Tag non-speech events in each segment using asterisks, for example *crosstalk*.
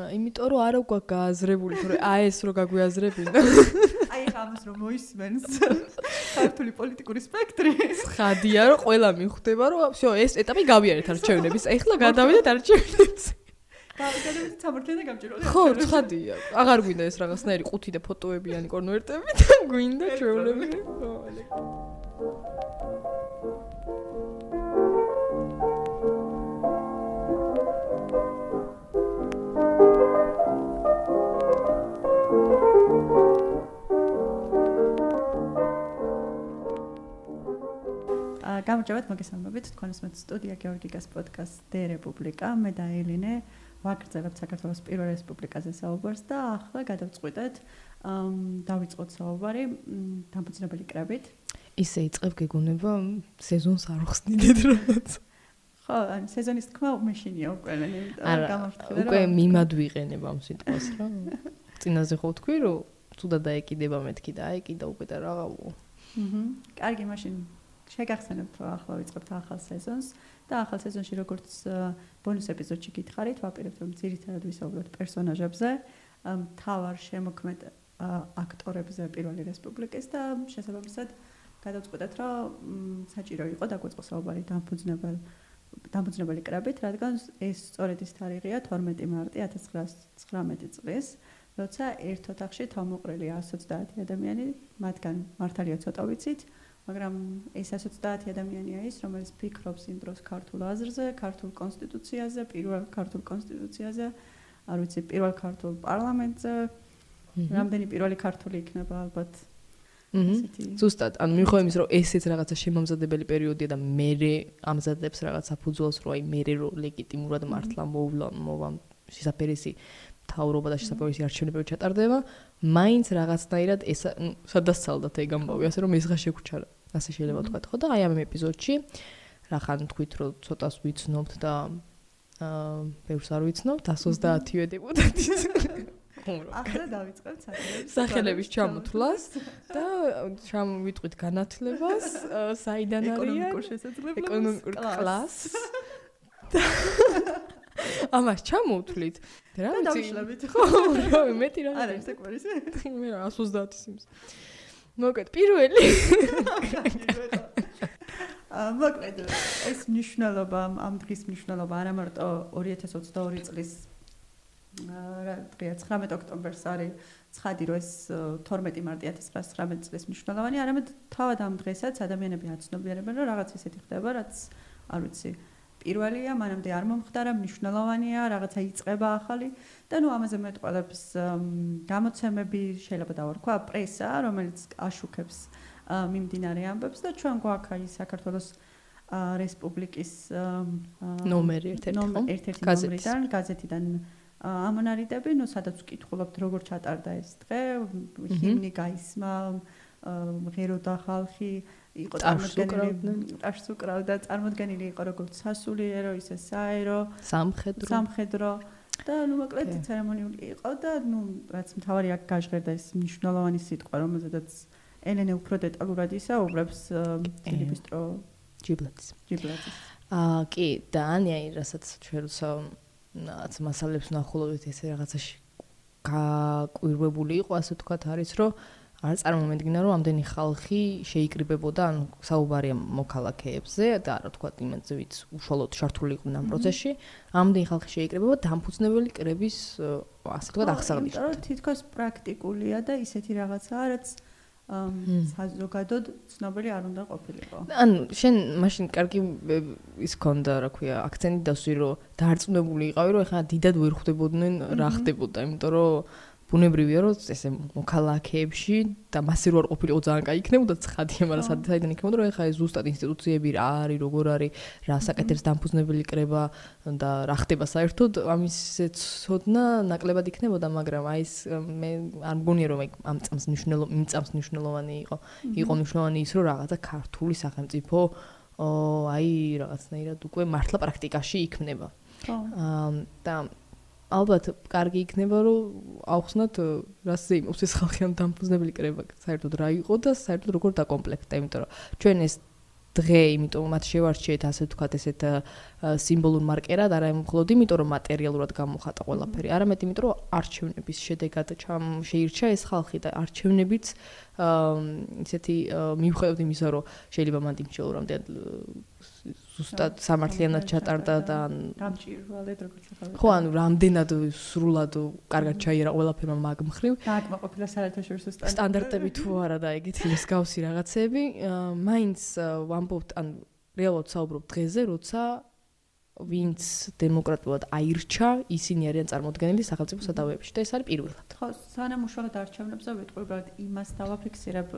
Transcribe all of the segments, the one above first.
იმიტომ რომ არა გვაქვს გააზრებული, თორე აი *laughs* ეს რო გაგვიაზრებინა. *laughs* აი ამას რომ მოისმენს *laughs* ქართული პოლიტიკური სპექტრი. ხადია რომ ყველა მიხვდება რომ всё ეს ეტაპი გავიარეთ არჩევნების. ეხლა გადავიდეთ არჩევნებს. გავიგებთ სამართლიან და გამჭირვალე. ხო, ხადია. აღარ გვინდა ეს რაღაცნაირი ყუთი და ფოტოებიანი კონვერტები და გვინდა ჩვეულები. ხო, გამარჯობათ მოგესალმებით. თქვენს მე სტუდია გეორგიგას პოდკასტ დე რესპუბლიკა მე და ელინე ვაგრძელებთ საქართველოს პირველ რესპუბლიკაზე საუბარს და ახლა გადავწყვიტეთ დავიწყოთ საუბარი დამფუძნებელი კრებით. ისე იწებ გეგონება სეზონს არ ხსნიდეთ რაღაც ხო ან სეზონის თქმა მეშინია უკვე ანუ გამართლება უკვე მიმად ვიყენებ ამ სიტყვას რა. წინაზე ხო თქვი რომ თუდა დაეკიდება მეთქი და აეკიდა უკვე და რაღაცო აჰა კარგი მაშინ შეგახსენებთ ახლა ვიწყებთ ახალ სეზონს და ახალ სეზონში როგორც ბონუს ეპიზოდში გითხარით, ვაპირებთ რომ ძირითადად ვისაუბროთ პერსონაჟებზე, თავარ შემოქმედ აქტორებზე პირველი რესპუბლიკის და შესაბამისად გადავწყვეტეთ რომ საჭირო იყო დაგვეწყო საუბარი დამფუძნებელ დამფუძნებელი კრებით, რადგან ეს სწორედ ის თარიღია 12 მარტი 1919 წლის, როცა ერთ ოთახში თავმოყრილი 130 ადამიანი, მათგან მართალია ცოტა ვიცით, მაგრამ ეს 130 ადამიანია ის, რომელიც ფიქრობს იმ დროს ქართულ აზრზე, ქართულ კონსტიტუციაზე, პირველ ქართულ კონსტიტუციაზე, არ ვიცი, პირველ ქართულ პარლამენტზე. რამდენი პირველი ქართული იქნება ალბათ. ესეთი. ზუსტად, ანუ მიხოვე იმის, რომ ესეც რაღაცა შემამზადებელი პერიოდია და მე ამზადებს რაღაცა ფუძულს, რომ აი მე რო ლეგიტიმურად მართლა მოვლა მოვამ შესაძერისი თავრობა და შესაძერისი არჩევნები ჩატარდება, მაინც რაღაცნაირად ეს სადასცალდათ ეგ ამბავი, ასე რომ ეს ხა შეგუჩარა. ასე შეიძლება თქვა ხო და აი ამ ეპიზოდში რახან თქვით რომ ცოტას ვიცნობთ და აა ბევრს არ ვიცნობთ 130-ვე დეპუტატის ახლა დავიწყებთ სახელების სახელების ჩამოთვლას და ჩამოვიტყვით განათლებას *laughs* საიდან არის ეკონომიკურ შესაძლებლობას? ეკონომიკურ კლასს *laughs* ამას ჩამოვთვლით. რა ვიცი. დავიშლებით. ხო, *laughs* რავი, მეტი რა. არა, სეკვარისე. მე რა 130 სიმს. მოკლედ, პირველი. *laughs* მოკლედ, ეს მნიშვნელობა, ამ დღის მნიშვნელობა არა მარტო 2022 წლის რა დღეა 19 ოქტომბერს არის ცხადი რომ ეს 12 მარტი 1919 წლის მნიშვნელოვანი, არამედ თავად ამ დღესაც ადამიანები აცნობიერებენ, რომ რაღაც ისეთი ხდება, რაც არ ვიცი, აა პირველია, მანამდე არ მომხდარა, მნიშვნელოვანია, რაღაცა იწება ახალი. და ნუ ამაზე მეტყველებს გამოცემები, შეიძლება დავარქვა, პრესა, რომელიც აშუქებს მიმდინარე ამბებს და ჩვენ გვაქვს აი საქართველოს რესპუბლიკის ნომერი ერთ-ერთი ნომერიდან, გაზეთიდან ამონარიდები, ნუ სადაც ვკითხულობთ როგორ ჩატარდა ეს დღე, ჰიმნი გაისმა, ღეროდა ხალხი, იყო წარმოდგენილი ტაშს უკრავდა წარმოდგენილი იყო როგორც სასულიერო ისე საერო სამხედრო. სამხედრო და ნუ მოკლედ ცერემონიული იყო და ნუ რაც მთავარი აქ გაჟღერდა ეს მნიშვნელოვანი სიტყვა რომელზედაც ელენე უფრო დეტალურად ისაუბრებს ფილიპისტრო ჯიბლეტს ჯიბლეტს აა კი და ანი აი რასაც ჩვენ რაც მასალებს ნახულობთ ესე რაღაცაში გაკვირვებული იყო ასე თქვათ არის რომ არ წარმომედგინა რომ ამდენი ხალხი შეიკრიბებოდა ანუ საუბარია მოქალაქეებზე და რა თქვა იმენზე ვიც უშუალოდ ჩართული იყვნენ ამ პროცესში ამდენი ხალხი შეიკრიბება დამფუძნებელი კრების ასე თქვა აღსაღდით იმიტომ რომ თითქოს პრაქტიკულია და ისეთი რაღაცაა რაც საზოგადოდ ცნობილი არ უნდა ყოფილიყო. ანუ შენ მაშინ კარგი ის ქონდა რა ქვია აქცენტი დასვი რომ დარწმუნებული იყავი რომ ეხლა დიდად ვერ ხვდებოდნენ რა ხდებოდა იმიტომ რომ ბუნებრივია რომ ესე მოქალაქეებში და მასე რო არ ყოფილიყო ძალიან კაი იქნებოდა ცხადია მაგრამ საერთოდ იქნებოდა რომ ეხა ეს ზუსტად ინსტიტუციები რა არის როგორ არის რა საკეთებს დამფუძნებელი კრება და რა ხდება საერთოდ ამისე ცოდნა ნაკლებად იქნებოდა მაგრამ აი ეს მე არ მგონია რომ ამ წამს მნიშვნელო იმ წამს მნიშვნელოვანი იყო იყო მნიშვნელოვანი ის რომ რაღაცა ქართული სახელმწიფო აი რაღაცნაირად უკვე მართლა პრაქტიკაში იქნება. ხო და ალბათ კარგი იქნება რომ ავხსნათ რასზე იმობს ეს ხალხი ამ დამფუძნებელი კრება საერთოდ რა იყო და საერთოდ როგორ დაკომპლექტა იმიტომ რომ ჩვენ ეს დღე, იმიტომ მათ შევარჩიეთ ასე ვთქვათ ესეთ სიმბოლურ მარკერად, არა მხოლოდ იმიტომ რომ მატერიალურად გამოხატა ყველაფერი, არამედ იმიტომ რომ არჩევნების შედეგად ჩამ შეირჩა ეს ხალხი და არჩევნებიც ისეთი მივხვდეთ იმისა რომ შეიძლება მანდ იმჩელო რამდენ ზუსტად სამართლიანად ჩატარდა და გამჭირვალედ როგორც ახლა ხო ანუ რამდენად სრულად კარგად ჩაიერა ყველაფერმა მაგ მხრივ დააკმაყოფილა საერთაშორისო სტანდარტები თუ არა და ეგეთი მსგავსი რაღაცები მაინც ვამბობთ ან რეალურად საუბრობ დღეზე როცა ვინც დემოკრატულად აირჩა, ისინი არიან წარმოქმნილი სახელმწიფო სადავეებში და ეს არის პირველად. ხო, სანამ უშუალოდ არჩევნებზე ვიტყვი, უბრალოდ იმას დავაფიქსირებ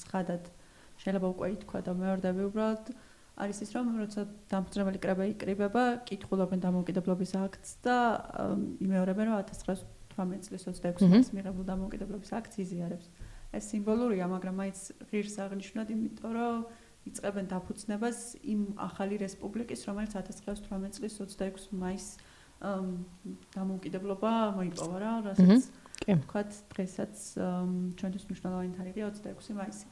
ცხადად. შეიძლება უკვე ითქვა და მეორდები უბრალოდ არის ის რომ როცა დამფუძნებელი კრება იკრიბება, კითხულობენ დამოუკიდებლობის აქტს და იმეორებენ რომ 1918 წლის 26 მაისს მიღებულ დამოუკიდებლობის აქტს იზიარებს. ეს სიმბოლურია, მაგრამ მაინც ღირს აღნიშნოთ, იმიტომ რომ იწებენ დაფუძნებას იმ ახალი რესპუბლიკის, რომელიც 1918 წლის 26 მაისს დამოუკიდებლობა მოიპოვა რა, რასაც ვთქვათ, დღესაც ჩვენთვის მნიშვნელოვანი თარიღია 26 მაისი.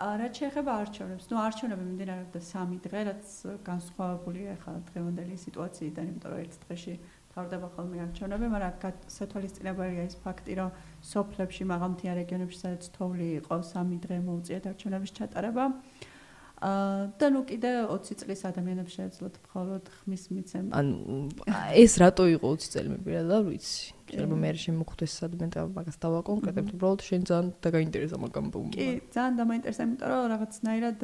რაც შეეხება არჩევნებს, ну არჩევნები მიმდინარეობდა 3 დღე, რაც განსხვავებულია ხა დღევანდელი სიტუაციიდან, იმიტომ რომ ერთ დღეში თავდება ხოლმე არჩევნები, მაგრამ სათვალისწინებელია ის ფაქტი, რომ სოფლებში, მაღალმთიან რეგიონებში, სადაც თოვლი იყო, 3 დღე მოუწიათ არჩევნების ჩატარება. აა და ნუ კიდე 20 წლის ადამიანებს შეეძლოთ მხოლოდ ხმის მიცემა. ან ეს რატო იყო 20 წელი მე პირადად ვიცი. შეიძლება მე შემოხვდეს სადმე და მაგას დავაკონკრეტებ, უბრალოდ შენ ძალიან დაგაინტერესა მაგამ ბუმ. კი, ძალიან დამაინტერესა, იმიტომ რომ რაღაცნაირად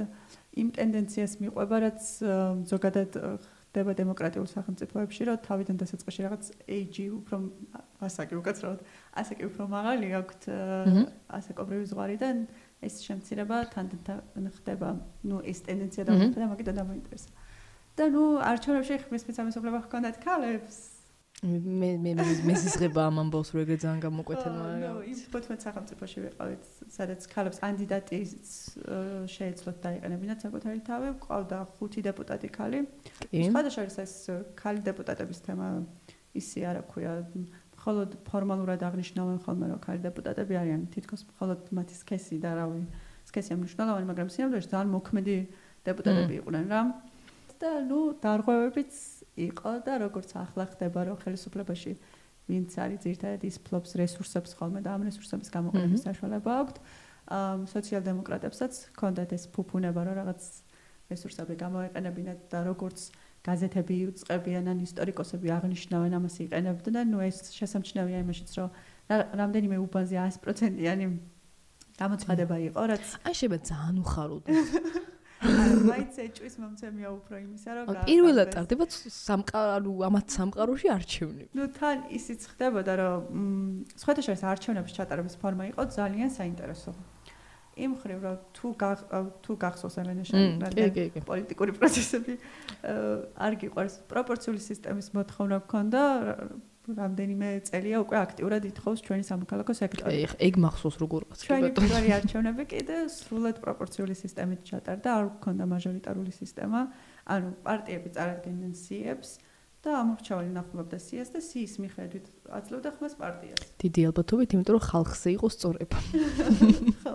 იმ ტენდენციას მიყვება, რაც ზოგადად ხდება დემოკრატიულ სახელმწიფოებში, რომ თავიდან დასაწყისში რაღაც AG უფრო ასაკი უკაცრავად, ასაკი უფრო მაღალი აქვთ ასაკობრივი ზღვარიდან ეს შემცირება თანდათან ხდება. ნუ ეს ტენდენცია დამხდა, მაგიტომ დამოინტერესა. და ნუ არჩევნებში ხმის მიცამისებლება ჰქონდათ ქალებს. მე მე მესისღება ამ ამბავს რომ ეგრე ძალიან გამოკვეთილმა რა. ნუ ის 15 სახელმწიფოში ვიყავით, სადაც ქალებს კანდიდატის შეეძლოთ დაიყენებინათ საკუთარი თავი, ყავდა 5 დეპუტატი ქალი. სხვადასხვა ეს ქალი დეპუტატების თემა ისე არა ქვია მხოლოდ ფორმალურად აღნიშნავენ ხოლმე რომ ქალი დეპუტატები არიან. თითქოს მხოლოდ მათი სქესი და რავი სქესი ამნიშნავენ მაგრამ სიამოვნებაში ძალიან მოქმედი დეპუტატები იყვნენ რა და ნუ დარღვევებიც იყო და როგორც ახლა ხდება რომ ხელისუფლებაში ვინც არის ერთადად ის ფლობს რესურსებს ხოლმე და ამ რესურსების გამოყენების საშუალება აქვთ სოციალ-დემოკრატებსაც ჰქონდათ ეს ფუფუნება რომ რაღაც რესურსები გამოეყენებინათ და როგორც გაზეთები უწყებიან ან ისტორიკოსები აღნიშნავენ ამას იყენებდნენ. ნუ ეს შესამჩნევია იმაშიც რომ რამდენიმე უბანზე 100%-იანი გამოცხადება იყო რაც აი შეიძლება ძალიან უხაროდეს. მაინც ეჭვის მომცემია უფრო იმისა რომ პირველად ტარდება სამყარო ამათ სამყაროში არჩევნები. ნუ თან ისიც ხდებოდა რომ სხვათა შორის არჩევნების ჩატარების ფორმა იყო ძალიან საინტერესო იმ ხრივ რომ თუ თუ გახსოვს ელენე შენ პოლიტიკური პროცესები არ გიყვარს პროპორციული სისტემის მოთხოვნა გქონდა რამდენიმე წელია უკვე აქტიურად ითხოვს ჩვენი სამოქალაქო სექტორი. ეხ ეგ მახსოვს როგორ ყავს ჩვენი პირველი არჩევნები კიდე სრულად პროპორციული სისტემით ჩატარდა, არ გქონდა მაჟორიტარული სისტემა, ანუ პარტიები წარადგენდნენ სიებს და ამორჩეველი ნახულობდა სიას და სიის მიხედვით აძლევდა ხმას პარტიას. დიდი ალბათობით, იმიტომ რომ ხალხზე იყო სწორება. *laughs* ხო.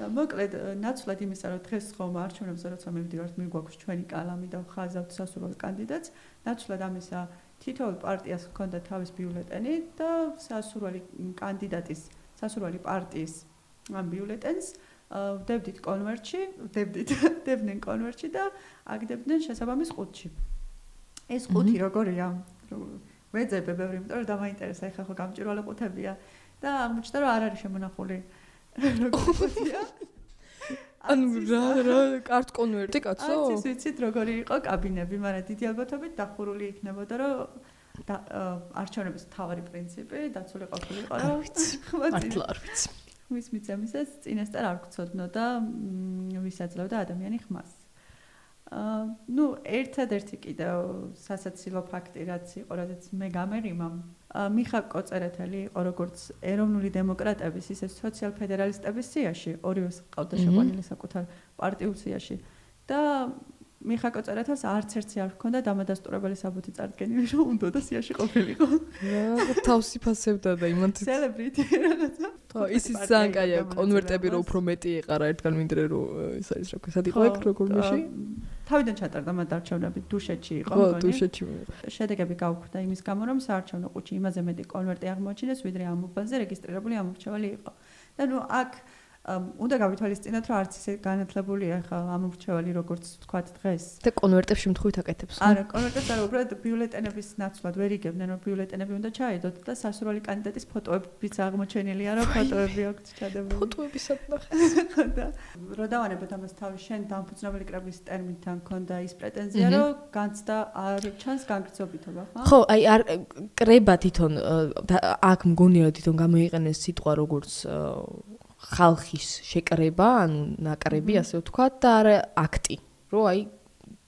და მოკლედ ნაცვლად იმისა რომ დღეს ხომ არჩევნებზე როცა მივდივართ მიგვაქვს ჩვენი კალამი და ხაზავთ სასურველ კანდიდატს ნაცვლად ამისა თითოეულ პარტიას ჰქონდა თავის ბიულეტენი და სასურველი კანდიდატის სასურველი პარტიის ამ ბიულეტენს ვდებდით კონვერტში ვდებდით *laughs* დებდნენ კონვერტში და აგდებდნენ შესაბამის ყუთში. ეს ყუთი როგორია? ვეძებე ბევრი იმიტომ რომ დამაინტერესა ეხლა ხო გამჭირვალე ყუთებია და აღმოჩნდა რომ არ არის შემონახული როგორია? ანუ რა რა კარტ კონვერტი კაცო? აი, ის ვიცით როგორი იყო კაბინები, მაგრამ დიდი ალბათობით დახურული იქნებოდა, რომ და არჩევნების თავარი პრინციპი დაცული ყოფილიყო, რომ *laughs* მართლა არ ვიცი. მის მიცემისას წინასწარ არ გწოდნო და ვისაძლევდა ადამიანი ხმას. აა ნუ ერთადერთი კიდევ სასაცილო ფაქტი რაც იყო, რადგან მე გამერიმა მიხა კოწერეთელი იყო როგორც ეროვნული დემოკრატების ისე სოციალ-ფედერალისტების სიაში, ორივეს ყავდა შეყვანილი საკუთარ პარტიულ სიაში. და მიხაკო წერეთას არც ერთი არ ჰქონდა დამადასტურებელი საბუთი წარდგენილი რომ უნდა და სიაში ყოფილიყო. რა თავსი ფასებდა და იმანთ celebrity რაღაცა. ხო ისიც ძალიან კაია კონვერტები რო უფრო მეტი ეყარა ერთგან მინდრე რო ის არის რა ქვია სად იყო ეგ როგორ მიში? თავიდან ჩატარდა მათ არჩევნები დუშეთში იყო ხო დუშეთში შედეგები გავხვდა იმის გამო რომ საარჩევნო ყუთში იმაზე მეტი კონვერტი აღმოჩინეს ვიდრე ამ უბანზე რეგისტრირებული ამორჩეველი იყო და ნუ აქ უნდა გავითვალისწინოთ რომ არც ისე განათლებულია ხა ამორჩეველი როგორც თქვა დღეს. და კონვერტებს შემთხვევით აკეთებს არა კონვერტებს არა უბრალოდ ბიულეტენების ნაცვლად ვერ იგებდნენ რომ ბიულეტენები უნდა ჩაედოთ და სასურველი კანდიდატის ფოტოებიც აღმოჩენილია რომ ფოტოები აქვს ჩადებული. ფოტოები სათნახე *laughs* და რო დავანებოთ ამას თავი შენ დამფუძნებელი კრების ტერმინთან ქონდა ის პრეტენზია რომ განცდა არ ჩანს განგრძობითობა ხო ხო აი არ კრება თვითონ აქ მგონია თვითონ გამოიყენეს სიტყვა როგორც ხალხის შეკრება, ანუ ნაკრები, ასე ვთქვათ, და არა აქტი, რომ აი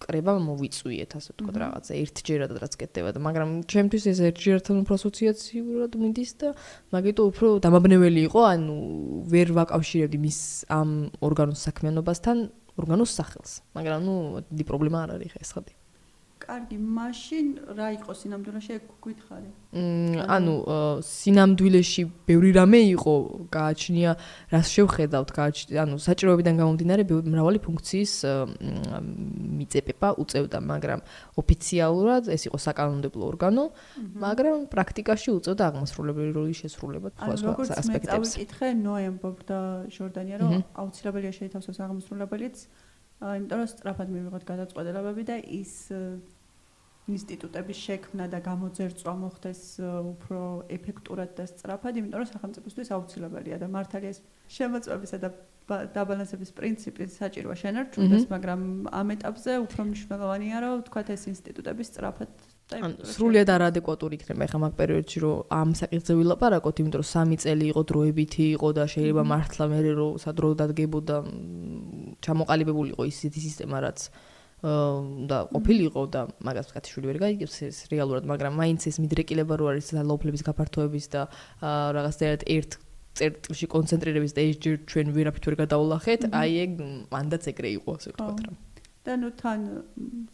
კრება მოვიწვიეთ, ასე ვთქვათ, რაღაცა ერთჯერადად რაც კეთდება და მაგრამ ჩემთვის ეს ერთჯერადთან უფრო ასოციაციურად მიდის და მაგიტო უფრო დამაბნეველი იყო, ანუ ვერ ვაკავშირებდი მის ამ ორგანოს საქმიანობასთან ორგანოს სახელს. მაგრამ ნუ დი პრობლემა არ არის ხა ეს ხადი. კარგი, მაშინ რა იყო სინამდვილეში გითხარი? მმ, ანუ სინამდვილეში ბევრი რამე იყო, გააჩნია, რას შევხედავთ, გააჩნია, ანუ საჭიროებიდან გამომდინარე მრავალი ფუნქციის მიწეპება უწევდა, მაგრამ ოფიციალურად ეს იყო საკანონმდებლო ორგანო, მაგრამ პრაქტიკაში უწევდა აღმასრულებელი როლის შესრულება სხვა სხვა ასპექტებს. ანუ როგორც წავიკითხე ნოემბერ და ჟორდანია, რომ აუცილებელია შეითავსოს აღმასრულებელიც იმიტომ რომ სწრაფად მივიღოთ გადაწყვეტილებები და ის ინსტიტუტების შექმნა და გამოძერწვა მოხდეს უფრო ეფექტურად და სწრაფად, იმიტომ რომ სახელმწიფოსთვის აუცილებელია და მართალია ეს შემოწმებისა და დაბალანსების პრინციპი საჭიროა შენარჩუნდეს, მაგრამ ამ ეტაპზე უფრო მნიშვნელოვანია რომ თქვათ ეს ინსტიტუტები სწრაფად ან სრულიად არადეკვატური იქნება ხა მაგ პერიოდში რომ ამ საკითხზე ვილაპარაკოთ, იმიტომ რომ სამი წელი იყო დროებითი იყო და შეიძლება მართლა მე რომ სადრო დადგებოდა ჩამოყალიბებული იყო ისეთი სისტემა რაც და ყოფილიყო და მაგას კათიშვილი ვერ გაიგებს ეს რეალურად, მაგრამ მაინც ეს მიდრეკილება რო არის ძალაუფლების გაფართოების და რაღაცა ერთ წერტილში კონცენტრირების და ეს ჯერ ჩვენ ვერაფრით ვერ გადაულახეთ, აი ეგ მანდაც ეგრე იყო, ასე ვთქვათ რა. და ნუ თან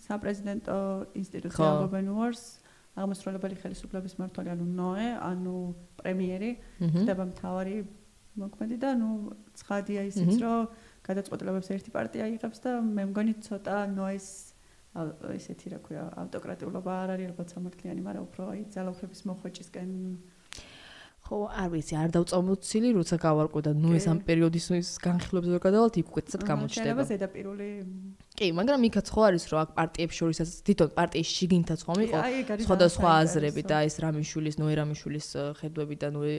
საპრეზიდენტო ინსტიტუცია ამბობენ უარს აღმასრულებელი ხელისუფლების მართალი ანუ ნოე ანუ პრემიერი ხდება მთავარი მოქმედი და ნუ ცხადია ისიც რომ გადაწყვეტილებებს ერთი პარტია იღებს და მე მგონი ცოტა ნოეს ისეთი რა ქვია ავტოკრატიულობა არ არის ალბათ სამართლიანი მაგრამ უფრო აი ძალაუფლების მოხვეჭისკენ ხო, არ ვიცი, არ დავწამოცილი, როცა გავარკვე და ნუ ეს ამ პერიოდის ის განხილვებს ვერ გადავალთ, იქ ცოტა გამოჩნდება. შეიძლება ზედაპირული. კი, მაგრამ იქაც ხო არის, რომ აქ პარტიებს შორისაც თვითონ პარტიის შიგნითაც ხომ იყო სხვადასხვა აზრები და ეს რამიშვილის, ნოე რამიშვილის ხედვები და ნოე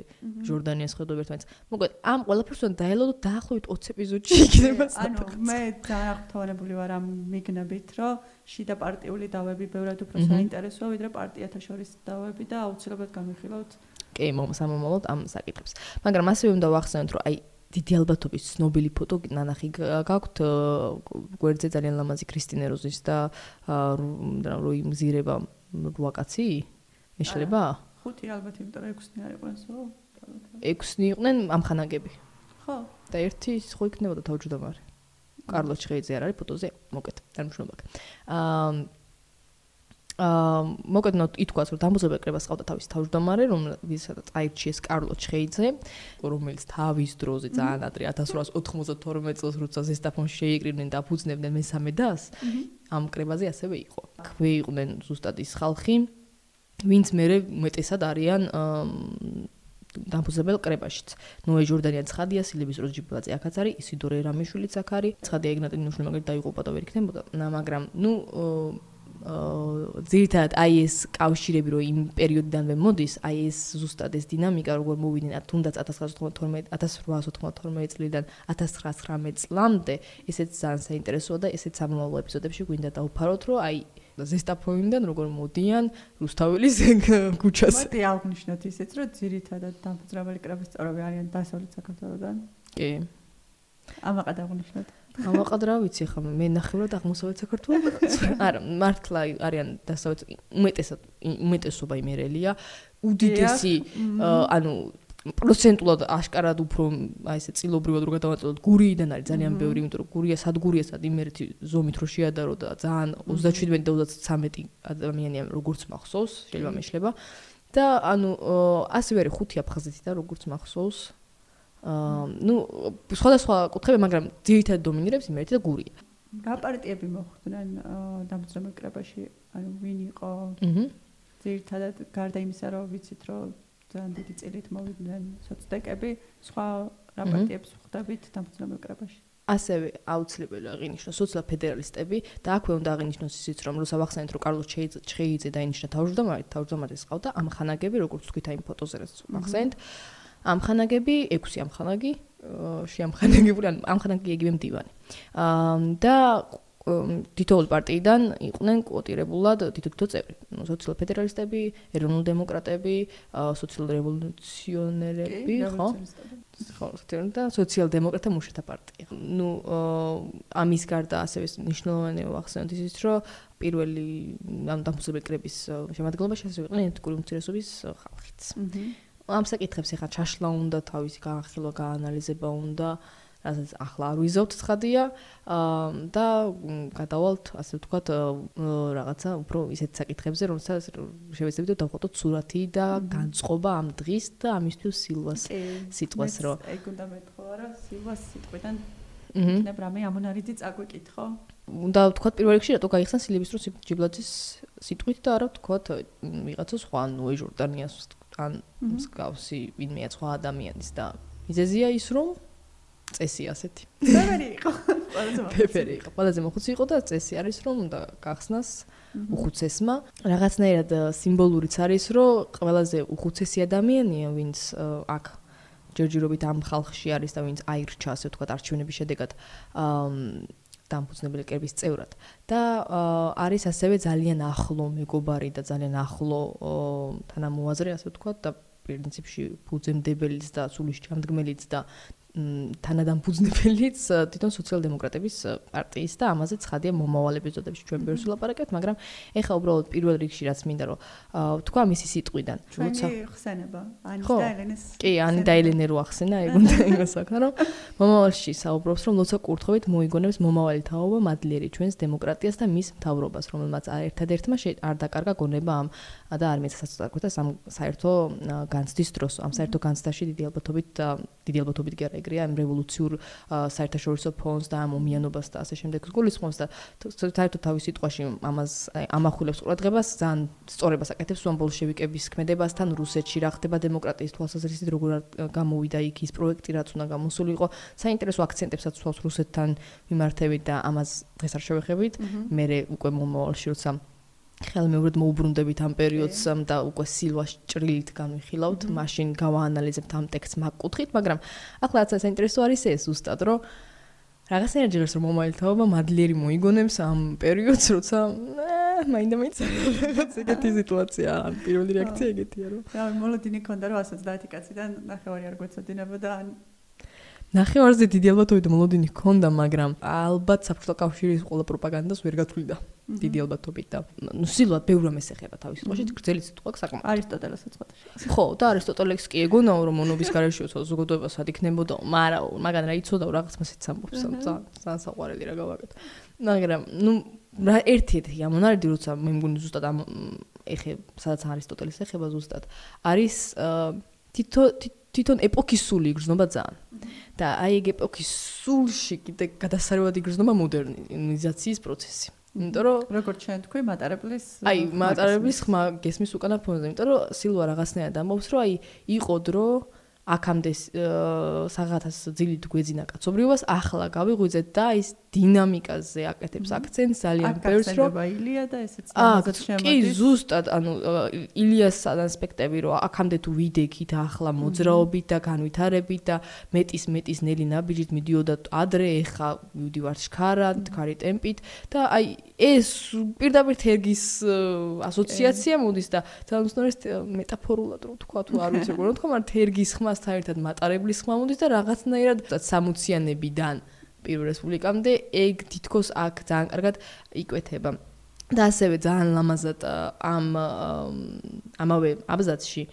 ჟორდანიას ხედვები ერთმანეთს. მოკლედ, ამ ყველაფერს უნდა დაელოდო დაახლოებით 20 ეპიზოდში იქნება. ანუ მე დაახტოვანებული ვარ ამ მიგნებით, რომ შიდა პარტიული დავები ბევრად უფრო საინტერესოა, ვიდრე პარტიათა შორის დავები და აუცილებლად განვიხილავთ კი მომსამომავლოდ ამ საკითხებს. მაგრამ ასევე უნდა ვახსენოთ, რომ აი დიდი ალბათობის ცნობილი ფოტო ნანახი გაქვთ გვერდზე ძალიან ლამაზი კრისტინე როზის და როი მზირება რვა კაცი? შეიძლება? ხუთი ალბათ, იმიტომ რომ ექვსნი არ იყვნენ სულ. ექვსნი იყვნენ ამხანაგები. ხო. და ერთი ხო იქნებოდა თავჯდომარე. კარლო ჩხეიძე არ არის ფოტოზე? მოკეთ. არ მშრომლობ. აა აა მოკეთნო ითქვას რომ დამბუზებელ კრებას ყავდა თავის თავმჯდომარე რომელსაც აირჩიეს კარლო ჩხეიძე რომელიც თავის დროზე ძალიან ადრე 1892 წელს როცა ზესტაფონში შეიკრიბნენ და ფუძნებდნენ მესამე დას ამ კრებაზე ასევე იყო. ხვე იყვნენ ზუსტად ის ხალხი ვინც მე მეტესად არიან დამბუზებელ კრებაშიც ნოე ჯორდანია ცხადია სილების როჯიბაძე აქაც არის ისიდორე რამიშვილიც აქ არის. ცხადია ეგნატი ნუშნი მაგერ დაიღუპა და ვერ იქნებოდა. მაგრამ ნუ ძირითადად აი ეს კავშირები რო იმ პერიოდიდანვე მოდის, აი ეს ზუსტად ეს დინამიკა როგორ მოვიდნენ თუნდაც 1992 1892 წლიდან 1919 წლამდე, ესეც ძალიან საინტერესოა და ესეც სამომავლო ეპიზოდებში გვინდა დავფაროთ, რომ აი ზესტაფოინდან როგორ მოდიან რუსთაველის ქუჩას. მოდი აღნიშნოთ ისიც, რომ ძირითადად დამფუძნებელი კრების წევრები არიან დასავლეთ საქართველოსდან. კი. ამაყად აღნიშნოთ. ამაყად რა ვიცი ხა მე ნახევრად აღმოსავლეთ საქართველოს. არა მართლა არიან დასავლეთ უმეტესად უმეტესობა იმერელია. უდიდესი ანუ პროცენტულად აშკარად უფრო აი ესე წილობრივად რო გადავაწყვეტოთ გურიიდან არის ძალიან ბევრი იმიტომ რომ გურია სადგურია სად იმერთი ზომით რო შეადარო და ძალიან 37 და 33 ადამიანია როგორც მახსოვს შეიძლება მეშლება. და ანუ ასე ვერი ხუთი აფხაზეთიდან როგორც მახსოვს აა ნუ სხვადასხვა კუთხეები მაგრამ ძირითადად დომინირებს იმერთი და გურია რა პარტიები მოხვდნენ დამწრომელ კრებაში ანუ ვინ იყო აჰა ძირითადად გარდა იმისა რომ ვიცით რომ ძალიან დიდი წილით მოვიდნენ სოცდეკები, სხვა რა პარტიებს ხვდებით დამწნობელ კრებაში. ასევე აუცილებელია აღინიშნოს სოციალ ფედერალისტები და აქვე უნდა აღინიშნოს ისიც რომ რუსა ვახსენეთ რომ კარლოს ჩეიძე დაინიშნა თავმჯდომარედ, თავმჯდომარეს ყავდა ამხანაგები, როგორც თქვით აი ფოტოზე რაც ვახსენეთ. ამხანაგები, 6 ამხანაგი, შეამხანაგებული, ან ამხანაგი იგივე მდივანი. აა და თითოეულ პარტიიდან იყვნენ კვოტირებულად თითო-თითო წევრი. ნუ სოციალ-ფედერალისტები, ეროვნულ დემოკრატები, სოციალ-რევოლუციონერები, ხო? ხო, და სოციალ-დემოკრატთა მუშათა პარტია. ნუ ამის გარდა ასევე ნიშნულოვანი ახსენოთ ისიც, რომ პირველი დამფუძნებელი კრების შემადგენლობაში ასევე იყვნენ ეთნიკური უმცირესობის ხალხიც. ამ საკითხებს ახლა ჩაშლა უნდა თავისი გაახილვა, გაანალიზება უნდა. რასაც ახლა არ ვიზავთ ცხადია. და გადავალთ ასე ვთქვათ რაღაცა უფრო ისეთ საკითხებზე რომელსაც შევეცდებით დავხოტოთ სურათი და განწყობა ამ დღის და ამისთვის სილვას სიტყვას რო. ეგ უნდა მეთქვა რა სილვას სიტყვიდან იქნებ რამე ამონარიძი წაგვიკითხო. უნდა ვთქვათ პირველ რიგში რატო გაიხსნა სილების რო ჯიბლაძის სიტყვით და არა ვთქვათ ვიღაცა სხვა ნუ ჟორდანიას ან მსგავსი ვინმეა სხვა ადამიანის და მიზეზია ის რომ წესი ასეთი. ფებერი იყო. *laughs* ფებერი იყო. ყველაზე მოხუცი იყო და წესი არის რომ უნდა გახსნას უხუცესმა. რაღაცნაირად სიმბოლურიც არის რომ ყველაზე უხუცესი ადამიანია ვინც აქ ჯერჯერობით ამ ხალხში არის და ვინც აირჩა ასე ვთქვათ არჩევნების შედეგად დამფუძნებელი კერბის წევრად. და არის ასევე ძალიან ახლო მეგობარი და ძალიან ახლო თანამოაზრე ასე ვთქვათ და პრინციპში ფუძემდებელიც და სულის ჩამდგმელიც და თანადამფუძნებელიც თვითონ სოციალ-დემოკრატების პარტიის და ამაზე ცხადია მომავალების ზოდებში ჩვენ ბევრს ვლაპარაკებთ, მაგრამ ეხა უბრალოდ პირველ რიგში რაც მინდა რომ თქვა მისი სიტყვიდან. როცა ხსენება, ანი და ელენეს. კი, ანი და ელენე რო ახსენა, ეგ უნდა *laughs* იმას აქ, რომ მომავალში საუბრობს, რომ ლოცა კურთხევით მოიგონებს მომავალი თაობა მადლიერი ჩვენს დემოკრატიას და მის მთავრობას, რომელმაც ერთადერთმა არ დაკარგა გონება ამ და არ მეცასაც და საერთო განცდის დროს, ამ საერთო განცდაში დიდი ალბათობით დიდი ალბათობით კი არა ეგრეა ამ რევოლუციურ საერთაშორისო ფონს და ამ ომიანობას და ასე შემდეგ გულისხმობს და საერთოდ თავის სიტყვაში ამას ამახვილებს ყურადღებას ძალიან სწორებას აკეთებს უამ ბოლშევიკების ქმედებასთან რუსეთში რა ხდება დემოკრატიის თვალსაზრისით როგორ გამოვიდა იქ ის პროექტი რაც უნდა გამოსულიყო. საინტერესო აქცენტებსაც თვალს რუსეთთან მიმართებით და ამას დღეს არ შევეხებით. მე უკვე მომავალში როცა ხელმეორედ მოუბრუნდებით ამ პერიოდს და უკვე სილვას ჭრილით განვიხილავთ, მაშინ გავაანალიზებთ ამ ტექსტს მაგ კუთხით, მაგრამ ახლა რაც საინტერესო არის ეს უბრალოდ რომ რაღაცნაირად ჯერს რომ მომაილთაობა მადლიერი მოიგონებს ამ პერიოდს, როცა მაინდა მაინც რაღაც ეგეთი სიტუაცია, პირველი რეაქცია ეგეთია რომ რა მოლოდინი ქონდა რომ 130 კაციდან ნახევარი არ გვეცოდინებოდა ან ნახევარზე დიდი ალბათობით მოლოდინი ჰქონდა, მაგრამ ალბათ საფრთხო კავშირის ყველა პროპაგანდას ვერ გათვლიდა. დიდი ალბათობით და ნუ სილვად ბევრ რამეს ეხება თავის სიტყვაში, გრძელი სიტყვა საკმაოდ. არისტოტელესაც ხვდა. ხო, და არისტოტელეს კი ეგონაო რომ მონობის გარეშე ზოგადოება სად იქნებოდა, მაგრამ მაგან რა იცოდა რაღაც მასიც ამბობს, ძალიან საყვარელი რა გავაკეთე. მაგრამ ნუ რა ერთ-ერთი ამონარიდი როცა მე მგონი ზუსტად ამ ეხე სადაც არისტოტელეს ეხება ზუსტად არის თითო თვითონ ეპოქის სული იგრძნობა ძალიან. და აი ეგ ეპოქის სულში კიდე გადასარევად იგრძნობა მოდერნიზაციის პროცესი. იმიტომ რომ როგორც ჩვენ თქვი, მატარებლის აი მატარებლის ხმა გესმის უკანა ფონზე, იმიტომ რომ სილვა რაღაცნაირად ამბობს, რომ აი იყო დრო აქამდე საღათას ძილით გვეძინა კაცობრიობას, ახლა გავიღვიძეთ და ის დინამიკაზე აკეთებს აქცენტს ძალიან ბევრს რომ ილია და ესეც შემოდის. კი, ზუსტად, ანუ ილიას ასპექტები რომ აქამდე თუ ვიდექით ახლა მოძრაობით და განვითარებით და მეტის მეტის ნელი ნაბიჯით მიდიოდა ადრე, ეხა მივდივარ შქარად, ქარი ტემპით და აი ეს პირდაპირ თერგის ასოციაცია მოდის და ძალიან უცნაური მეტაფორულად რომ თქვა თუ არ ვიცი როგორ თქვა, მაგრამ თერგის ხმასთან ერთად მატარებლის ხმა მოდის და რაღაცნაირად 60-იანებიდან პირველ რესპუბლიკამდე ეგ თითქოს აქ ძალიან კარგად იკვეთება. და ასევე ძალიან ლამაზად ამ ამავე აბზაცში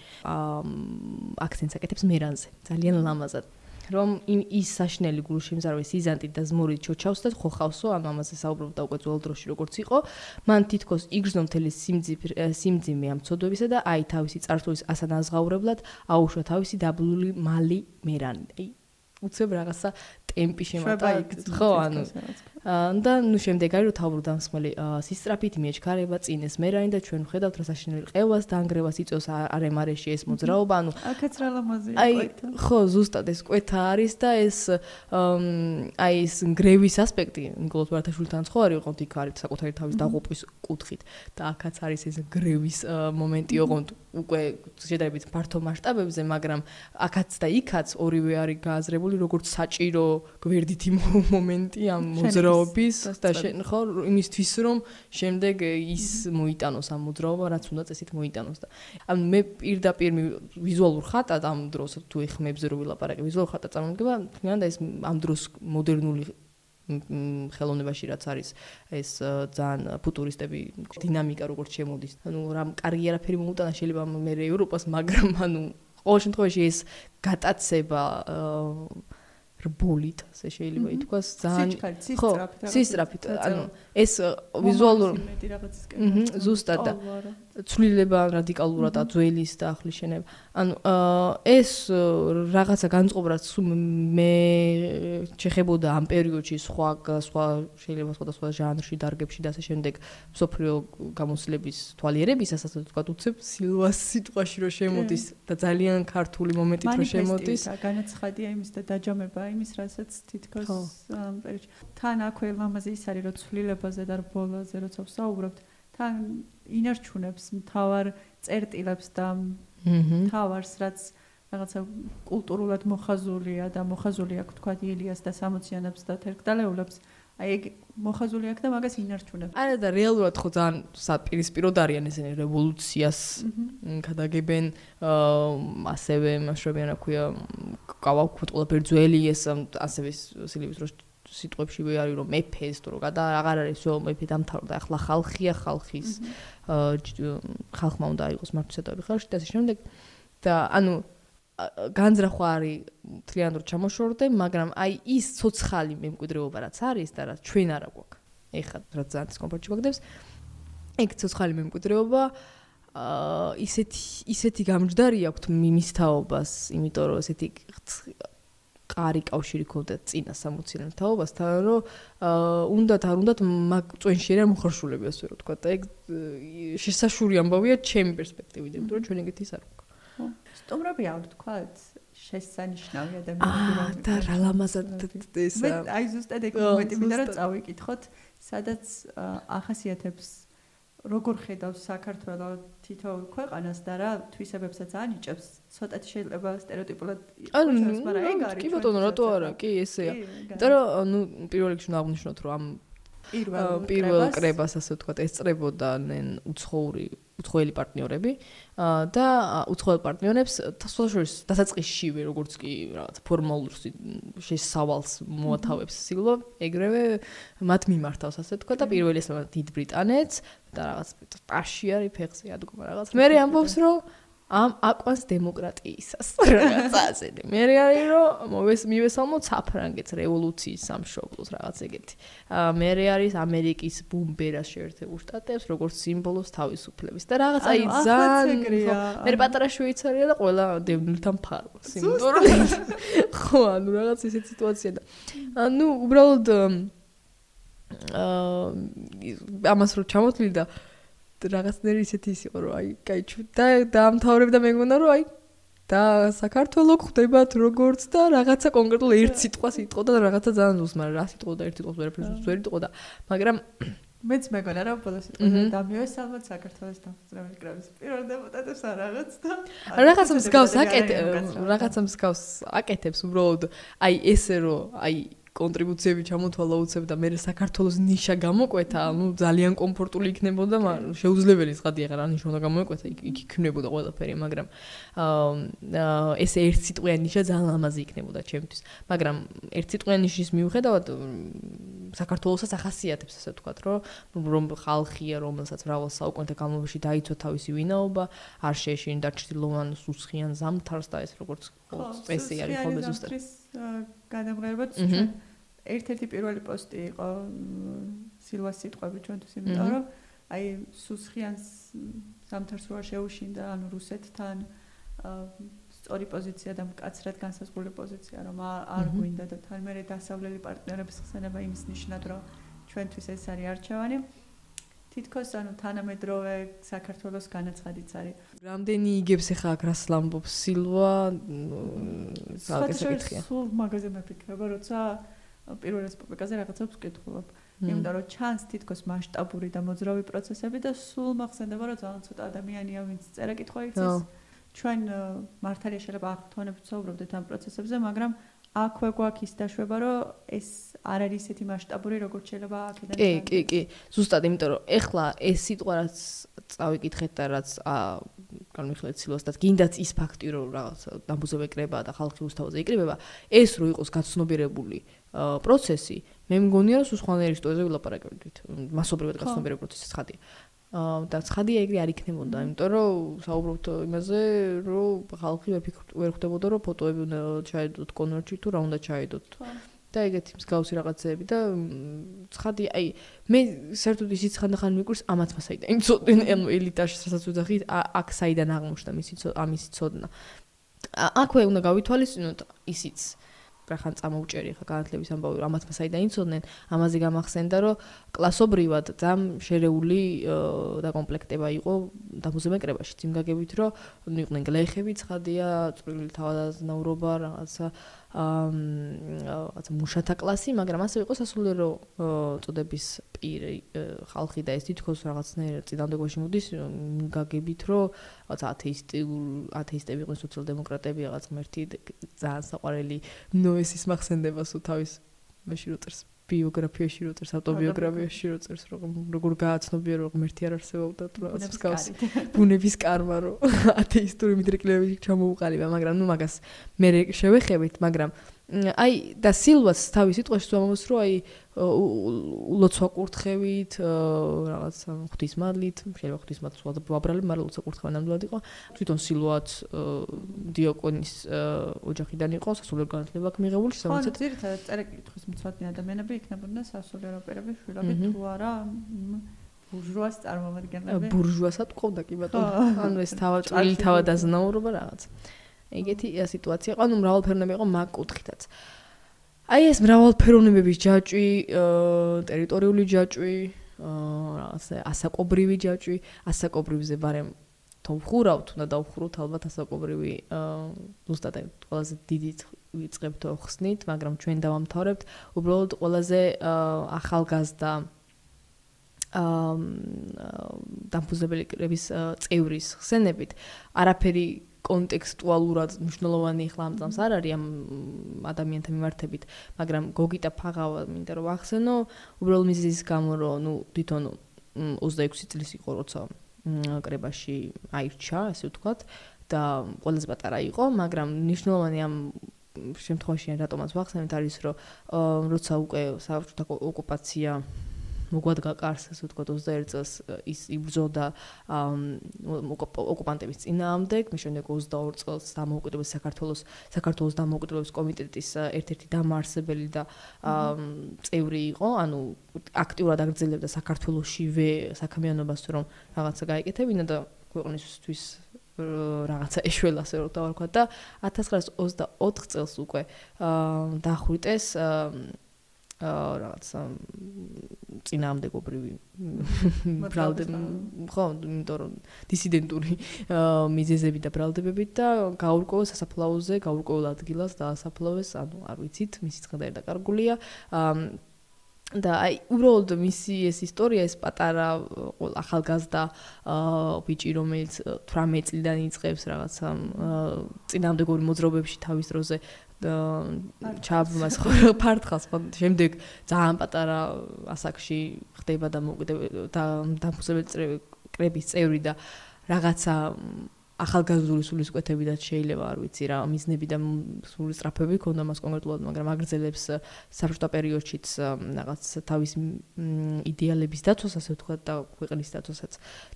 აქცენტს აკეთებს მერანზე. ძალიან ლამაზად. რომ ის საშნელი გულშემზარავი სიზანტი და ზმური ჩოჩავს და ხოხავსო ამ ამაზე საუბრობ და უკვე ძველ დროში როგორც იყო მან თითქოს იგრძნო მთელი სიმძიმე ამ ცოდვებისა და აი თავისი წარსულის ასანაზღაურებლად აუშვა თავისი დაბლული მალი მერანი უცებ რაღაცა ტემპი შემატა ხო ანუ და ნუ შემდეგ არის რომ თავბრუ დამსმელი სისტრაფით მიეჩქარება წინეს მერანი და ჩვენ ვხედავთ რა საშინელი ყევას დაანგრევას იწევს არემარეში ეს მოძრაობა ანუ აქაც რა ლამაზია აი ხო ზუსტად ეს კვეთა არის და ეს აი ეს გრევის ასპექტი ნიკოლოზ ბარათაშვილთან ხო არის ოღონდ იქ არის საკუთარი თავის დაღუპვის კუთხით და აქაც არის ეს გრევის მომენტი ოღონდ უკვე შედარებით ფართო მასშტაბებზე მაგრამ აქაც და იქაც ორივე არის გააზრებული როგორც საჭირო გვერდითი მომენტი ამ მოძრაობის და შენ ხო იმისთვის რომ შემდეგ ის მოიტანოს ამ მოძრაობა რაც უნდა წესით მოიტანოს და ან მე პირდაპირ ვიზუალურ ხატად ამ დროს თუ ეხმებზე რო ვილაპარაკე ვიზუალურ ხატად წარმოგება თქვენ და ეს ამ დროს მოდერნული ხელოვნებაში რაც არის ეს ძალიან ფუტურისტები დინამიკა როგორც შემოდის. ანუ რამ კარიერა ფერი მოუტანა შეიძლება მე ევროპას მაგრამ ანუ ყოველ შემთხვევაში ეს გატაცება რბოლით, ასე შეიძლება ითქვას, ძალიან ხო, სისტრაფით, ანუ ეს ვიზუალურ ზუსტად და ცვლილება რადიკალურად აძველის და ახლის შენება. ანუ ეს რაღაცა განწყობრაც მე შეხებოდა ამ პერიოდში სხვა სხვა შეიძლება სხვა სხვა ჟანრში დარგებში და ასე შემდეგ სოფლიო გამოსლების თვალიერებისას ასე ვთქვათ, უცებ სილვას სიტყვაში რომ შემოდის და ძალიან ქართული მომენტით რომ შემოდის. განაცხადია იმის და დაჯამება იმის, რასაც თითქოს პერიოდში. თან აქვე ლამაზი ის არის, რომ ცვლილებაზე და რბოლაზე როცა ვსაუბრობთ, თან ინარჩუნებს მთავარ წერტილებს და მთავარს, რაც რაღაცა კულტურულად მოხაზულია და მოხაზული აქვს თქვა ილიას და სამოციანებს და თერგდალეულებს. აი ეგ მოხაზული აქვს და მაგას ინარჩუნებს. არა და რეალურად ხო ძალიან საპირისპიროდ არიან ესენი რევოლუციას გადაგებენ ასევე მასშტაბიან რა ქვია გავაქვთ ყველაფერი ძველი ეს ასევე სილიბის დროს სიტყვებში ვე არის რომ მეფეს თუ რა და აღარ არის ვო მეფე დამთავრდა ახლა ხალხია ხალხის ხალხმა უნდა აიღოს მართლმსაჯულები ხალხში და ასე შემდეგ. და ანუ განზრახვა არის თლიანად ჩამოშორდე მაგრამ აი ის ცოცხალი მემკვიდრეობა რაც არის და რაც ჩვენ არა გვაქვს. ეხლა რაც ძალიან დისკომფორტში ვაგდებს ეგ ცოცხალი მემკვიდრეობა აა ისეთი ისეთი გამჯდარი აქვს მიმის თაობას იმიტომ რომ ესეთი ყარი კავშირი ქონდა წინა 60-იან თაობასთან, რომ უნდათ არ უნდათ მაგ წვენში რა მოხარშულები ასე რომ თქვა და ეგ შესაშური ამბავია ჩემი პერსპექტივიდან, იმიტომ რომ ჩვენ ეგეთი ის არ ხო. სტუმრები არ თქვათ შესანიშნავი ადამიანები. და რა ლამაზად ეს მე აი ზუსტად ეგ მომენტი მინდა რომ წავიკითხოთ, სადაც ახასიათებს როგორ ხედავს საქართველოს თითოეულ ქვეყანას და რა თვისებებსაც ანიჭებს, ცოტათი შეიძლება სტერეოტიპულად იყოს, მაგრამ ეგ არის. კი ბატონო, რატო არა? კი ესეა. იმიტომ რომ ნუ პირველ რიგში უნდა აღნიშნოთ, რომ ამ პირველ კრებას ასე ვთქვათ, ესწრებოდნენ უცხოური უცხოელი პარტნიორები და უცხოელ პარტნიორებს თასოშორის დასაწყისშივე როგორც კი რაღაც ფორმალურ შესავალს მოათავებს სილვა, ეგრევე მათ მიმართავს ასე ვთქვათ და პირველი ეს დიდ ბრიტანეთს და რაღაც პაში არის ფეხზე ადგომა რაღაც. მე ამბობს რომ ამ აკვანს დემოკრატიისას *laughs* რაღაცაზე. მე არის რომ მოვეს მივესალმო საფრანგეთს რევოლუციის სამშობლოს რაღაც ეგეთი. მე არის ამერიკის ბუმბერას შეერთებულ შტატებს როგორც სიმბოლოს თავისუფლების და რაღაც აი ძალიან მე პატარა შვეიცარია და ყველა დევნილთან ფარავს. იმიტომ რომ ხო ანუ რაღაც ისეთი სიტუაცია და ანუ უბრალოდ აა ამას რო ჩამოთვლი და რაღაცნაირი ისეთი ის იყო რომ აი კაი ჩუ და დაამთავრებდა მე მგონა რომ აი და საქართველოს ხდებათ როგორც და რაღაცა კონკრეტულ ერთ სიტყვას იტყო და რაღაცა ძალიან ზუსტ მაგრამ რა სიტყვა და ერთ სიტყვას ვერაფერს ვერ იტყო და მაგრამ მეც მეგონა რა ბოლოს იტყო და მიესალმოთ საქართველოს დამსწრებელი კრების პირველ დეპუტატებს არ რაღაც და რაღაცა მსგავს აკეთებს რაღაცა მსგავს აკეთებს უბრალოდ აი ესე რომ აი კონტრიბუციები ჩამოთვალა უცებ და მე საქართველოს ნიშა გამოკვეთა, ანუ ძალიან კომფორტული იქნებოდა, მაგრამ შეუძლებელი ხადი აღარ ანიშ უნდა გამოკვეთა, იქ იქ იქნებოდა ყველაფერი, მაგრამ აა ეს ერთ სიტყვიანი ნიშა ძალიან ლამაზი იქნებოდა ჩემთვის. მაგრამ ერთ სიტყვიანი ნიშის მიუხედავად საქართველოსაც ახასიათებს ასე ვთქვათ, რომ რომ ხალხია, რომელსაც მრავალ საუკუნეთა განმავლობაში დაიცვა თავისი ვინაობა, არ შეეშინდა ჭრილოვან სუსხიან ზამთარს და ეს როგორც წესი არის ხოლმე ზუსტად. გადამღერებად ჩვენ ერთ-ერთი პირველი პოსტი იყო სილვას სიტყვები ჩვენთვის იმიტომ რომ აი სუსხიანს სამთარს რო შეუშინდა ანუ რუსეთთან სწორი პოზიცია და მკაცრად განსაზღვრული პოზიცია რომ არ გვინდა და თან მე დასავლელი პარტნიორების ხსენება იმის ნიშნად რომ ჩვენთვის ეს არის არჩევანი თითქოს ანუ თანამედროვე საქართველოს განაცხადიც არის. რამდენი იგებს ახლა აქ რას ლამბობს სილვა? საკითხია. სულ მაგაზე მეფიქრება, როცა პირველ რესპუბლიკაზე რაღაცებს ვკითხულობ. იმიტომ რომ ჩანს თითქოს მასშტაბური და მოძრავი პროცესები და სულ მახსენდება რომ ძალიან ცოტა ადამიანია ვინც წერა კითხვა იცის. ჩვენ მართალია შეიძლება აღთვანებით საუბრობდეთ ამ პროცესებზე, მაგრამ აქვე გვაქვს ის დაშვება, რომ ეს არ არის ისეთი მასშტაბური, როგორც შეიძლება აქედან. კი, კი, კი. ზუსტად, იმიტომ რომ ეხლა ეს სიტყვა რაც წავიკითხეთ და რაც განვიხილეთ სილოს და გინდაც ის ფაქტი, რომ რაღაც დამბუზები ეკრება და ხალხი უსთავზე იკრიბება, ეს რო იყოს გაცნობიერებული პროცესი, მე მგონია რომ სხვანაირი სიტუაციაზე ვილაპარაკებდით. მასობრივად გაცნობიერებული პროცესი ხადია. და ცხადია ეგრე არ იქნებოდა, იმიტომ რომ საუბრობთ იმაზე, რომ ხალხი ვერ ხვდებოდა, რომ ფოტოები უნდა ჩაედოთ კონვერტში თუ რა უნდა ჩაედოთ. და ეგეთი მსგავსი რაღაცეები და ცხადია, აი მე საერთოდ ისიც ხანდახან მიკვირს ამაც მასაიდან. იმცოდენ ანუ ელიტაში სასაც ვძახით, აქ საიდან აღმოჩნდა მისი ამისი ცოდნა. აქვე უნდა გავითვალისწინოთ ისიც. რახან წამოუჭერი ხა განათლების ამბავი ამათ მასაიდან იცოდნენ? ამაზე გამახსენდა რომ კლასობრივად ძამ შერეული დაკომპლექტება იყო დამუზემე კრებაში ძიმგაგებით რომ იყვნენ გლეხები ცხადია წვრილი თავადაზნაურობა რაღაცა აა მუშათა კლასი, მაგრამ ასე იყო სასულიერო წოდების პირი ხალხი და ეს თითქოს რაღაცნაირ წინამდეგვაში მოდის გაგებით, რომ რაღაც ათეისტი ათეისტები იყვნენ სოციალ-დემოკრატები, რაღაც ღმერთი ძალიან საყვარელი ნოესის მახსენდება სულ თავის მეში რო წერს ბიოგრაფიაში რო წერს ავტობიოგრაფიაში რო წერს რომ როგორ გააცნობია რომ ღმერთი არ არსებობდა თუ რაღაც მსგავს *laughs* ბუნების კარმა რომ *laughs* ათეისტური მიდრეკლებები ჩამოუყალიბა მაგრამ ნუ მაგას მე შევეხებით მაგრამ აი და სილვას თავის სიტყვაში თუმავს რომ აი ლოცვა კურთხევით რაღაც ღვთისმადლით შეიძლება ღვთისმადლს ვაბრალებ მაგრამ ლოცვა კურთხევა ნამდვილად იყო. თვითონ სილვაც დიაკონის ოჯახიდან იყო სასულიერო განათლება აქვს მიღებული სამოცად ხო ძირითადად წერეკითხვის მცოდნე ადამიანები იქნებოდნენ სასულიერო პირები შვილები თუ არა ბურჟუას წარმომადგენლები. ბურჟუასად ყავდა კი ბატონო. ანუ ეს *laughs* თავი თავადაზნაურობა რაღაც ეგეთი სიტუაცია. იყო, ანუ მრავალფეროვნები იყო მაგ კუთხითაც. აი ეს მრავალფეროვნებების ჯაჭვი, ტერიტორიული ჯაჭვი, რაღაცა ასაკობრივი ჯაჭვი, ასაკობრივზე ბარემ თოვხურავთ, უნდა დავხურავთ ალბათ ასაკობრივი, ზუსტად ყველაზე დიდი ვიწყებთ ხსნით, მაგრამ ჩვენ დავამთავრებთ. უბრალოდ ყველაზე ახალგაზრდა აა დამფუძნებელი კრების წევრის ხსენებით არაფერი კონტექსტუალურად მნიშვნელოვანი ხლა ამ წამს არ არის ამ ადამიანთა მიმართებით, მაგრამ გოგიტა ფაღავა მინდა რომ ახსენო, უბრალოდ მიზის გამო რომ ნუ თვითონ 26 წლის იყო როცა კრებაში აირჩა, ასე ვთქვათ და ყველაზე პატარა იყო, მაგრამ მნიშვნელოვანი ამ შემთხვევაში რატომაც ვახსენეთ არის რომ როცა უკვე საბჭოთა ოკუპაცია მოგვადგა კარს ასე ვთქვათ 21 წელს ის იბრძოდა ოკუპანტების წინააღმდეგ მე შემდეგ 22 წელს დამოუკიდებლობის საქართველოს საქართველოს დამოუკიდებლობის კომიტეტის ერთ-ერთი დამაარსებელი და წევრი იყო ანუ აქტიურად აგრძელებდა საქართველოსშივე საქმიანობას რომ რაღაცა გაიკეთებინა და ქვეყნისთვის რაღაცა ეშველა ასე რომ დავარქვა და 1924 წელს უკვე დახვრიტეს რაღაც წინააღმდეგობრივი *laughs* ბრალდები ხო იმიტომ რომ დისიდენტური მიზეზები და ბრალდებები და გაურკვეველ სასაფლაოზე გაურკვეველ ადგილას დაასაფლავეს ანუ არ ვიცით მისი წხედარი დაკარგულია. და აი უბრალოდ მისი ეს ისტორია ეს პატარა ახალგაზრდა ბიჭი რომელიც 18 წლიდან იწყებს რაღაცა წინამდებური მოძრაობებში თავის დროზე ჩააბმას ხო ფარტხას ხო. შემდეგ ძალიან პატარა ასაკში ხდება და და დამხმარებელი კრების წევრი და რაღაცა ახალგაზრდული სულისკვეთებიდან შეიძლება არ ვიცი რა მიზნები და სული სწრაფები ქონდა მას კონკრეტულად მაგრამ აგრძელებს საბჭოთა პერიოდშიც რაღაც თავის იდეალების დაცვას ასე ვთქვა და ქვეყნის დაცვასაც.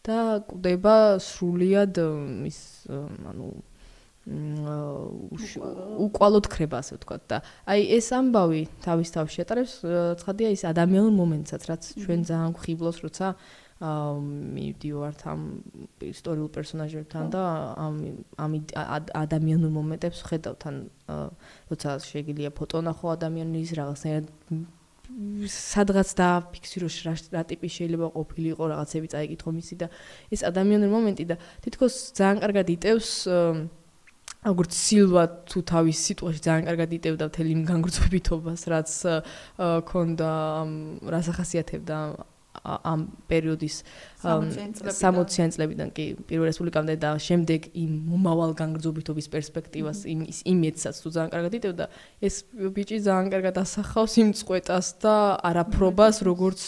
და კვდება სრულიად ის ანუ უკვალოდ ხრება ასე ვთქვა და აი ეს ამბავი თავის თავში ატარებს ცხადია ის ადამიანურ მომენტსაც რაც ჩვენ ძალიან გვხიბლოს როცა მივდივართ ამ ისტორიულ პერსონაჟებთან და ამ ამ ადამიანურ მომენტებს ხედავთ თან როცა შეგიძლია ფოტო ნახო ადამიანის რაღაცნაირად სადღაც დააფიქსირო რა ტიპის შეიძლება ყოფილიყო რაღაცები წაიკითხო მისი და ეს ადამიანური მომენტი და თითქოს ძალიან კარგად იტევს როგორც სილვა თუ თავის სიტყვაში ძალიან კარგად იტევდა მთელი განგრძობიტობას რაც ქონდა რას ახასიათებდა ამ პერიოდის 60-იან წლებიდან კი პირველ რესპუბლიკამდე და შემდეგ იმ მომავალ განგრძობიტობის პერსპექტივას იმ იმედსაც თუ ძალიან კარგად იტევდა ეს ბიჭი ძალიან კარგად ასახავს იმ წყვეტას და არაფრობას *laughs* როგორც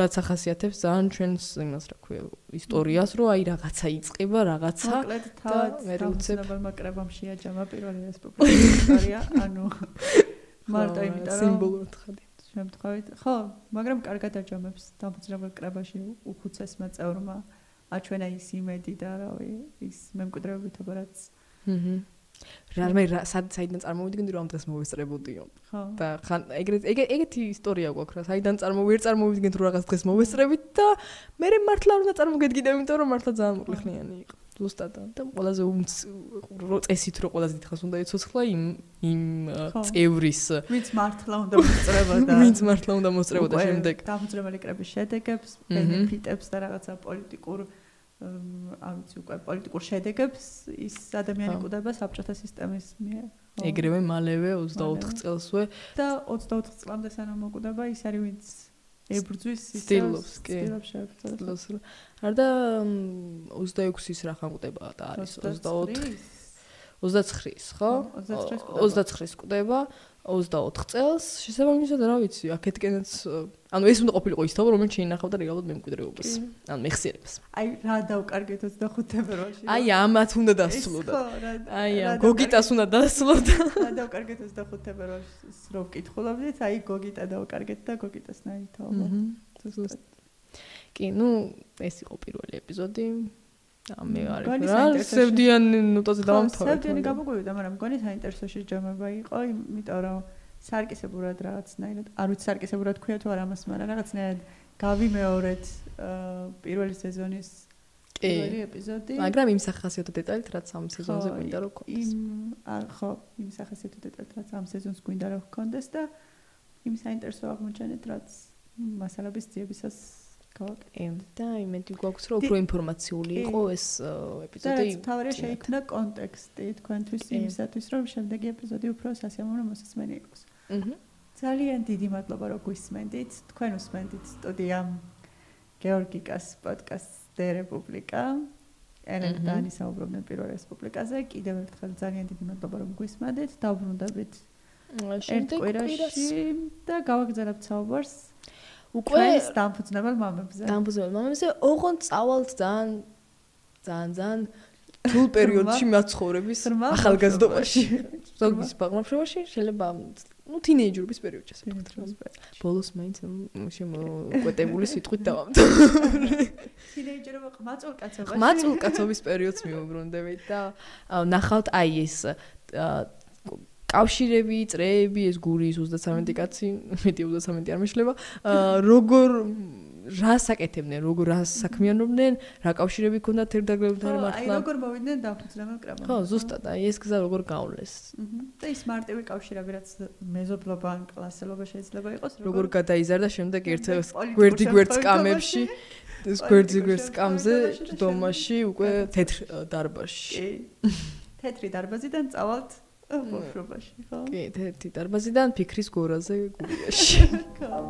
რაც ახასიათებს ძალიან ჩვენს იმას რა ქვია ისტორიას რომ აი რაღაცა იწება რაღაცა და მე უცებ მაკრებამ შეაჯამა პირველი რესპუბლიკის ისტორია *laughs* ანუ მარტო იმიტომ რომ სიმბოლურად ხადი შემთხვევით. ხო მაგრამ კარგად აჯამებს დამფუძნებელ კრებაში უხუცესმა წევრმა აჩვენა ის იმედი და რავი ის მემკვიდრეობითობა რაც ჰმმ რა მე საიდან წარმოვიდგინდი რომ დღეს მოვესწრებოდიო? ხო. და ხან ეგრეთ ეგეთი ისტორია გვაქვს რა საიდან წარმოვიერ წარმოვიდგინთ რომ რაღაც დღეს მოვესწრებით და მე მართლა უნდა წარმოგედგინე იმიტომ რომ მართლა ძალიან მოკლეხნიანი იყო ზუსტად და ყველაზე წესით რო ყველაზე დიდხანს უნდა იცოცხლა იმ იმ წევრის ვინც *laughs* მართლა უნდა მოსწრება და ვინც მართლა უნდა მოსწრება და შემდეგ დამძრებელი კრების შედეგებს ბენეფიტებს და რაღაცა პოლიტიკურ ამ ვიცი უკვე პოლიტიკურ შედეგებს ის ადამიანი კვდება საბჭოთა სისტემის მიერ. ეგრევე მალევე 24 წელსვე. და 24 წლამდე სანამ მოკვდება ის არის ვინც ებრძვის სტილოს კი. სტილოს არ და 26-ის რა ხანკდება და არის? 24 29-ის ხო? 29-ის კვდება 24 წელს შესაბამისად რა ვიცი აქეთკენაც ანუ ეს უნდა ყოფილიყო ის თავი რომელიც შეინახავდა რეალურად მემკვიდრეობას ანუ მეხსიერებას. აი რა დავკარგეთ 25 თებერვალში აი ამათ უნდა დასწლოდა აი ამ გოგიტას უნდა დასწლოდა რა დავკარგეთ 25 თებერვალში რო ვკითხულობდით აი გოგიტა დავკარგეთ და გოგიტას ნაითო კი ნუ ეს იყო პირველი ეპიზოდი მე არ რა სევდიან ნოტაზე დავამთავრე. სევდიანი გამოგვივიდა, მაგრამ მგონი საინტერესო შეჯამება იყო, იმიტომ რომ სარკისებურად რაღაცნაირად, არ ვიცი სარკისებურად ქვია თუ არა მას, მაგრამ რაღაცნაირად გავიმეორეთ პირველი სეზონის პირველი ეპიზოდი. მაგრამ იმ სახასიათო დეტალით რაც ამ სეზონზე გვინდა რომ ქონდეს. იმ ხო, იმ სახასიათო დეტალით რაც ამ სეზონს გვინდა რომ ქონდეს და იმ საინტერესო აღმოჩენით რაც მასალების ძიებისას გავაკეთე და იმედი გვაქვს რომ უფრო ინფორმაციული იყო ეს ეპიზოდი. და თავარია შეიქმნა კონტექსტი თქვენთვის იმისათვის რომ შემდეგი ეპიზოდი უფრო სასიამოვნო მოსასმენი იყოს. აჰა. ძალიან დიდი მადლობა რომ გვისმენდით. თქვენ უსმენდით სტუდია გეორგიკას პოდკასტ ზე რესპუბლიკა. ელენ დანი საუბრობდნენ პირველ რესპუბლიკაზე. კიდევ ერთხელ ძალიან დიდი მადლობა რომ გვისმენდით. დაუბრუნდებით შემდეგ კვირაში და გავაგზავნებთ საუბარს უკვე ჩვენს დამფუძნებელ მამებზე. დამფუძნებელ მამებზე ოღონდ წავალთ ძალიან ძალიან ძალიან *laughs* თულ პერიოდში მაცხოვრების ახალგაზრდობაში, ზოგის ბაღმოფშობაში შეიძლება ну тинейჯერობის პერიოდში ასე ვთქვათ. ბოლოს მაინც შემოკვეტებული *laughs* სიტყვით დავამთავრე. тинейჯერობა ყმაწულკაცობაში. ყმაწულკაცობის პერიოდს მიუბრუნდებით და ნახავთ აი ეს კავშირები, წრეები, ეს გურის 33 კაცი, მეტი 33 არ მეშლება. აა როგორ რა საკეთებდნენ, როგორ რა საქმიანობდნენ, რა კავშირები ქონდათ ერთდაგლებთან მართლა? აი როგორ მოვიდნენ დამფუძნებელ კრებაში. ხო, ზუსტად, აი ეს გზა როგორ გაავლეს. და ის მარტივი კავშირები, რაც მეზობლობა ან კლასელობა შეიძლება იყოს, როგორ გადაიზარდა შემდეგ ერთ გვერდი გვერდ სკამებში. ეს გვერდი გვერდ სკამზე დომაში უკვე თეთრ დარბაზში. კი. თეთრი დარბაზიდან წავალთ ბავშვობაში ხო? კი, ერთი დარბაზიდან ფიქრის გორაზე გურიაში. *laughs* ხო.